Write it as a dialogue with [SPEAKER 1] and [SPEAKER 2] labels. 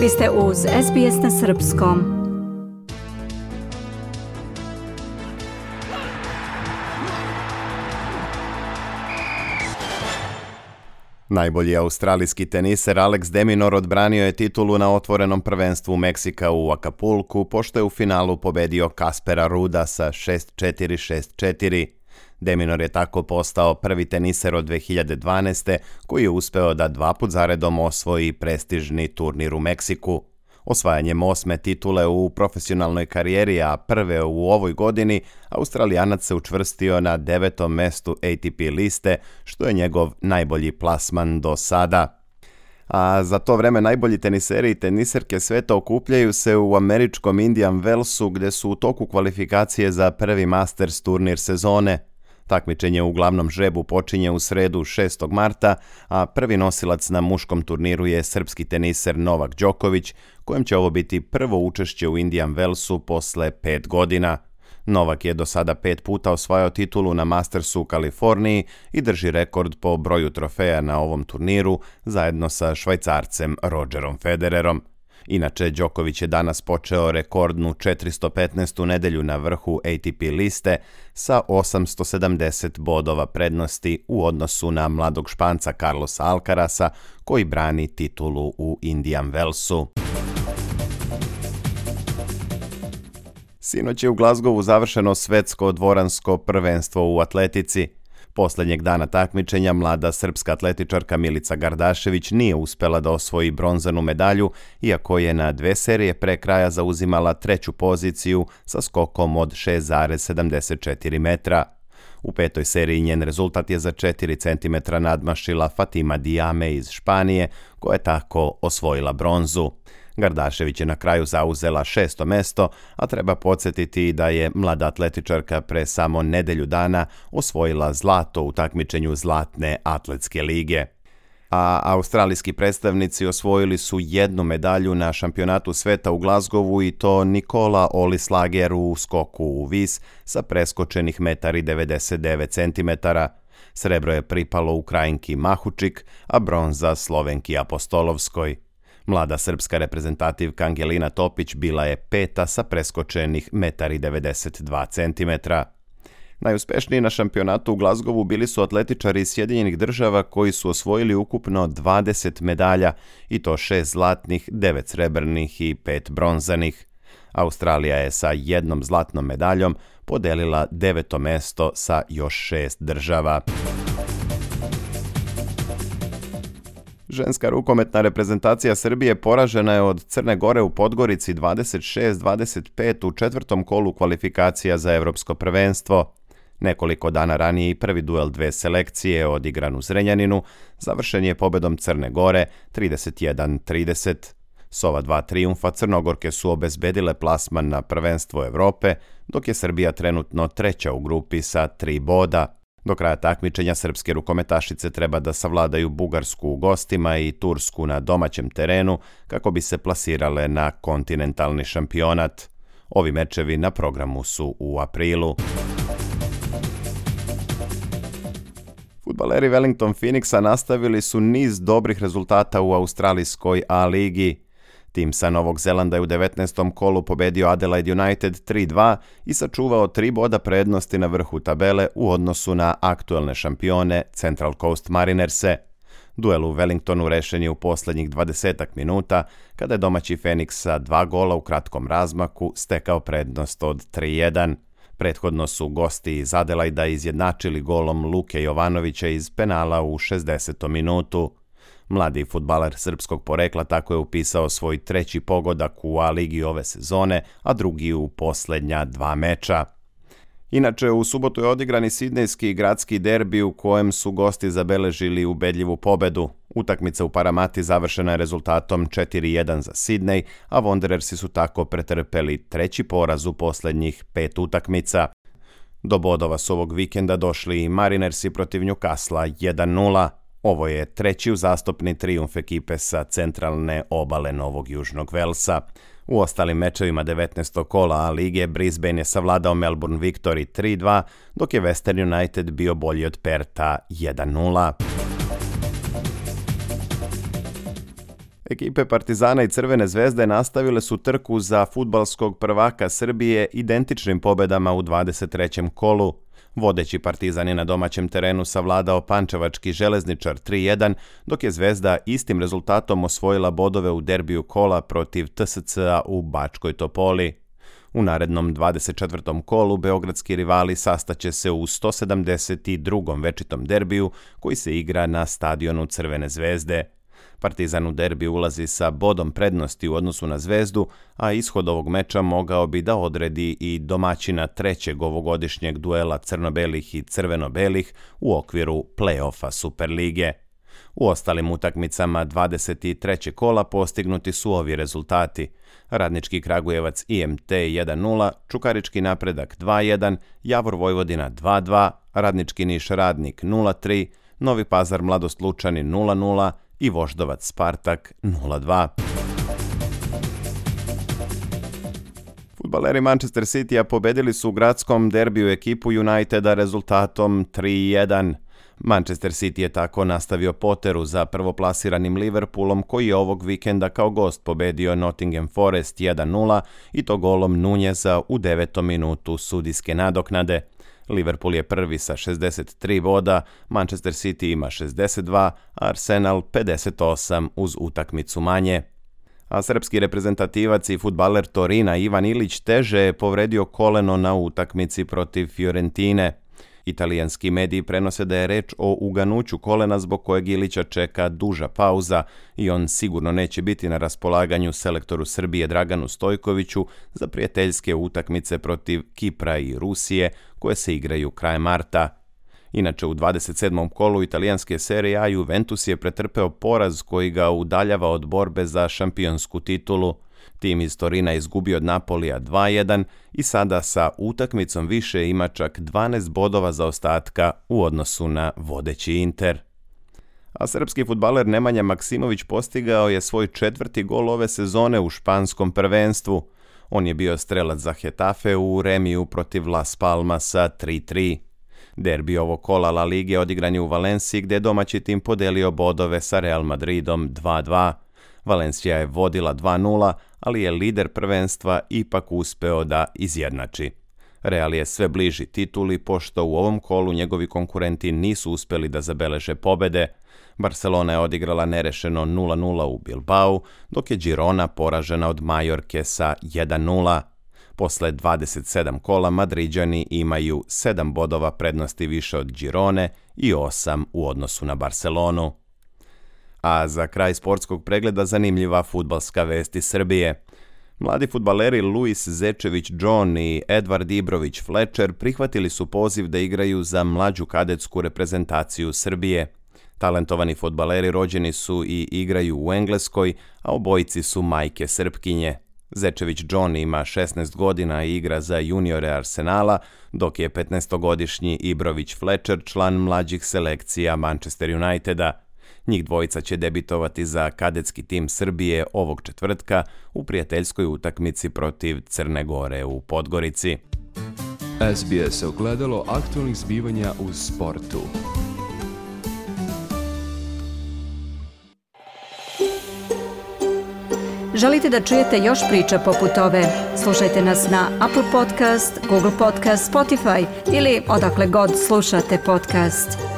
[SPEAKER 1] Vi ste uz SBS na Srpskom. Najbolji australijski teniser Alex de Minaur odbranio je titulu na otvorenom prvenstvu Meksika u Acapulku, pošto je u finalu pobedio Kaspera Ruda sa 6-4-6-4. Deminor je tako postao prvi teniser od 2012. koji je uspeo da dva put zaredom osvoji prestižni turnir u Meksiku. Osvajanjem osme titule u profesionalnoj karijeri, a prve u ovoj godini, Australijanac se učvrstio na devetom mestu ATP liste, što je njegov najbolji plasman do sada a za to vreme najbolji teniseri i teniserke sveta okupljaju se u američkom Indian Wellsu gde su u toku kvalifikacije za prvi Masters turnir sezone. Takmičenje u glavnom žrebu počinje u sredu 6. marta, a prvi nosilac na muškom turniru je srpski teniser Novak Đoković, kojem će ovo biti prvo učešće u Indian Wellsu posle 5 godina. Novak je do sada pet puta osvajao titulu na Mastersu u Kaliforniji i drži rekord po broju trofeja na ovom turniru zajedno sa švajcarcem Rogerom Federerom. Inače, Đoković je danas počeo rekordnu 415. nedelju na vrhu ATP liste sa 870 bodova prednosti u odnosu na mladog španca Carlosa Alcarasa koji brani titulu u Indian Wellsu. Sinoć je u Glazgovu završeno svetsko dvoransko prvenstvo u atletici – Poslednjeg dana takmičenja mlada srpska atletičarka Milica Gardašević nije uspela da osvoji bronzanu medalju, iako je na dve serije pre kraja zauzimala treću poziciju sa skokom od 6,74 metra. U petoj seriji njen rezultat je za 4 cm nadmašila Fatima Diame iz Španije, koja je tako osvojila bronzu. Gardašević je na kraju zauzela šesto mesto, a treba podsjetiti da je mlada atletičarka pre samo nedelju dana osvojila zlato u takmičenju Zlatne atletske lige a australijski predstavnici osvojili su jednu medalju na šampionatu sveta u Glazgovu i to Nikola Oli Slager u skoku u vis sa preskočenih metari 99 cm. Srebro je pripalo Ukrajinki Mahučik, a bronza Slovenki Apostolovskoj. Mlada srpska reprezentativka Angelina Topić bila je peta sa preskočenih 1,92 cm. Najuspešniji na šampionatu u Glazgovu bili su atletičari iz Sjedinjenih država koji su osvojili ukupno 20 medalja i to 6 zlatnih, 9 srebrnih i 5 bronzanih. Australija je sa jednom zlatnom medaljom podelila deveto mesto sa još šest država. Ženska rukometna reprezentacija Srbije poražena je od Crne Gore u Podgorici 26-25 u četvrtom kolu kvalifikacija za evropsko prvenstvo. Nekoliko dana ranije i prvi duel dve selekcije odigran u Zrenjaninu završen je pobedom Crne Gore 31-30. S ova dva triumfa Crnogorke su obezbedile plasman na prvenstvo Evrope, dok je Srbija trenutno treća u grupi sa tri boda – Do kraja takmičenja srpske rukometašice treba da savladaju Bugarsku u gostima i Tursku na domaćem terenu kako bi se plasirale na kontinentalni šampionat. Ovi mečevi na programu su u aprilu. Futbaleri Wellington Phoenixa nastavili su niz dobrih rezultata u australijskoj A ligi. Tim sa Novog Zelanda je u 19. kolu pobedio Adelaide United 3-2 i sačuvao tri boda prednosti na vrhu tabele u odnosu na aktuelne šampione Central Coast Marinerse. Duel u Wellingtonu rešen je u poslednjih 20 minuta, kada je domaći Fenix sa dva gola u kratkom razmaku stekao prednost od 3-1. Prethodno su gosti iz Adelaida izjednačili golom Luke Jovanovića iz penala u 60. minutu. Mladi futbaler srpskog porekla tako je upisao svoj treći pogodak u A ligi ove sezone, a drugi u poslednja dva meča. Inače, u subotu je odigrani sidnejski gradski derbi u kojem su gosti zabeležili ubedljivu pobedu. Utakmica u Paramati završena je rezultatom 4-1 za Sidnej, a Wanderersi su tako pretrpeli treći poraz u poslednjih pet utakmica. Do bodova su ovog vikenda došli i Marinersi protiv Newcastle 1-0. Ovo je treći uzastopni trijumf ekipe sa centralne obale Novog Južnog Velsa. U ostalim mečevima 19. kola A lige Brisbane je savladao Melbourne Victory 3-2, dok je Western United bio bolji od Perta 1-0. Ekipe Partizana i Crvene zvezde nastavile su trku za futbalskog prvaka Srbije identičnim pobedama u 23. kolu. Vodeći Partizan je na domaćem terenu savladao Pančevački železničar 3-1, dok je Zvezda istim rezultatom osvojila bodove u derbiju kola protiv TSC-a u Bačkoj Topoli. U narednom 24. kolu beogradski rivali sastaće se u 172. večitom derbiju koji se igra na stadionu Crvene zvezde. Partizan u derbi ulazi sa bodom prednosti u odnosu na Zvezdu, a ishod ovog meča mogao bi da odredi i domaćina trećeg ovogodišnjeg duela crno-belih i crveno-belih u okviru play-offa Superlige. U ostalim utakmicama 23. kola postignuti su ovi rezultati. Radnički Kragujevac IMT 1-0, Čukarički napredak 2-1, Javor Vojvodina 2-2, Radnički Niš Radnik 0-3, Novi Pazar Mladost Lučani 0-0, i voždovac Spartak 0-2. Futbaleri Manchester Citya pobedili su u gradskom derbiju ekipu Uniteda rezultatom 3-1. Manchester City je tako nastavio poteru za prvoplasiranim Liverpoolom koji je ovog vikenda kao gost pobedio Nottingham Forest 1-0 i to golom Nunjeza u devetom minutu sudijske nadoknade. Liverpool je prvi sa 63 boda, Manchester City ima 62, Arsenal 58 uz utakmicu manje. A srpski reprezentativac i futbaler Torina Ivan Ilić teže je povredio koleno na utakmici protiv Fiorentine. Italijanski mediji prenose da je reč o uganuću kolena zbog kojeg Ilića čeka duža pauza i on sigurno neće biti na raspolaganju selektoru Srbije Draganu Stojkoviću za prijateljske utakmice protiv Kipra i Rusije koje se igraju kraj marta. Inače, u 27. kolu italijanske serije A Juventus je pretrpeo poraz koji ga udaljava od borbe za šampionsku titulu – Tim iz Torina izgubio od Napolija 2-1 i sada sa utakmicom više ima čak 12 bodova za ostatka u odnosu na vodeći Inter. A srpski futbaler Nemanja Maksimović postigao je svoj četvrti gol ove sezone u španskom prvenstvu. On je bio strelac za Hetafe u remiju protiv Las Palmasa 3-3. Derbi ovo kola La Lige odigran je u Valenciji gde je domaći tim podelio bodove sa Real Madridom 2-2. Valencija je vodila 2-0, ali je lider prvenstva ipak uspeo da izjednači. Real je sve bliži tituli pošto u ovom kolu njegovi konkurenti nisu uspeli da zabeleže pobede. Barcelona je odigrala nerešeno 0-0 u Bilbao, dok je Girona poražena od Majorke sa 1-0. Posle 27 kola Madriđani imaju 7 bodova prednosti više od Girone i 8 u odnosu na Barcelonu. A za kraj sportskog pregleda zanimljiva futbalska vest iz Srbije. Mladi futbaleri Luis Zečević John i Edvard Ibrović Fletcher prihvatili su poziv da igraju za mlađu kadetsku reprezentaciju Srbije. Talentovani futbaleri rođeni su i igraju u Engleskoj, a obojici su majke Srpkinje. Zečević John ima 16 godina i igra za juniore Arsenala, dok je 15-godišnji Ibrović Fletcher član mlađih selekcija Manchester Uniteda. Njih dvojica će debitovati za kadetski tim Srbije ovog četvrtka u prijateljskoj utakmici protiv Crne Gore u Podgorici.
[SPEAKER 2] SBS ogledalo aktualnih zbivanja u sportu. Želite da čujete još priča poput ove? Slušajte nas na Apple Podcast, Google Podcast, Spotify ili odakle god slušate podcast.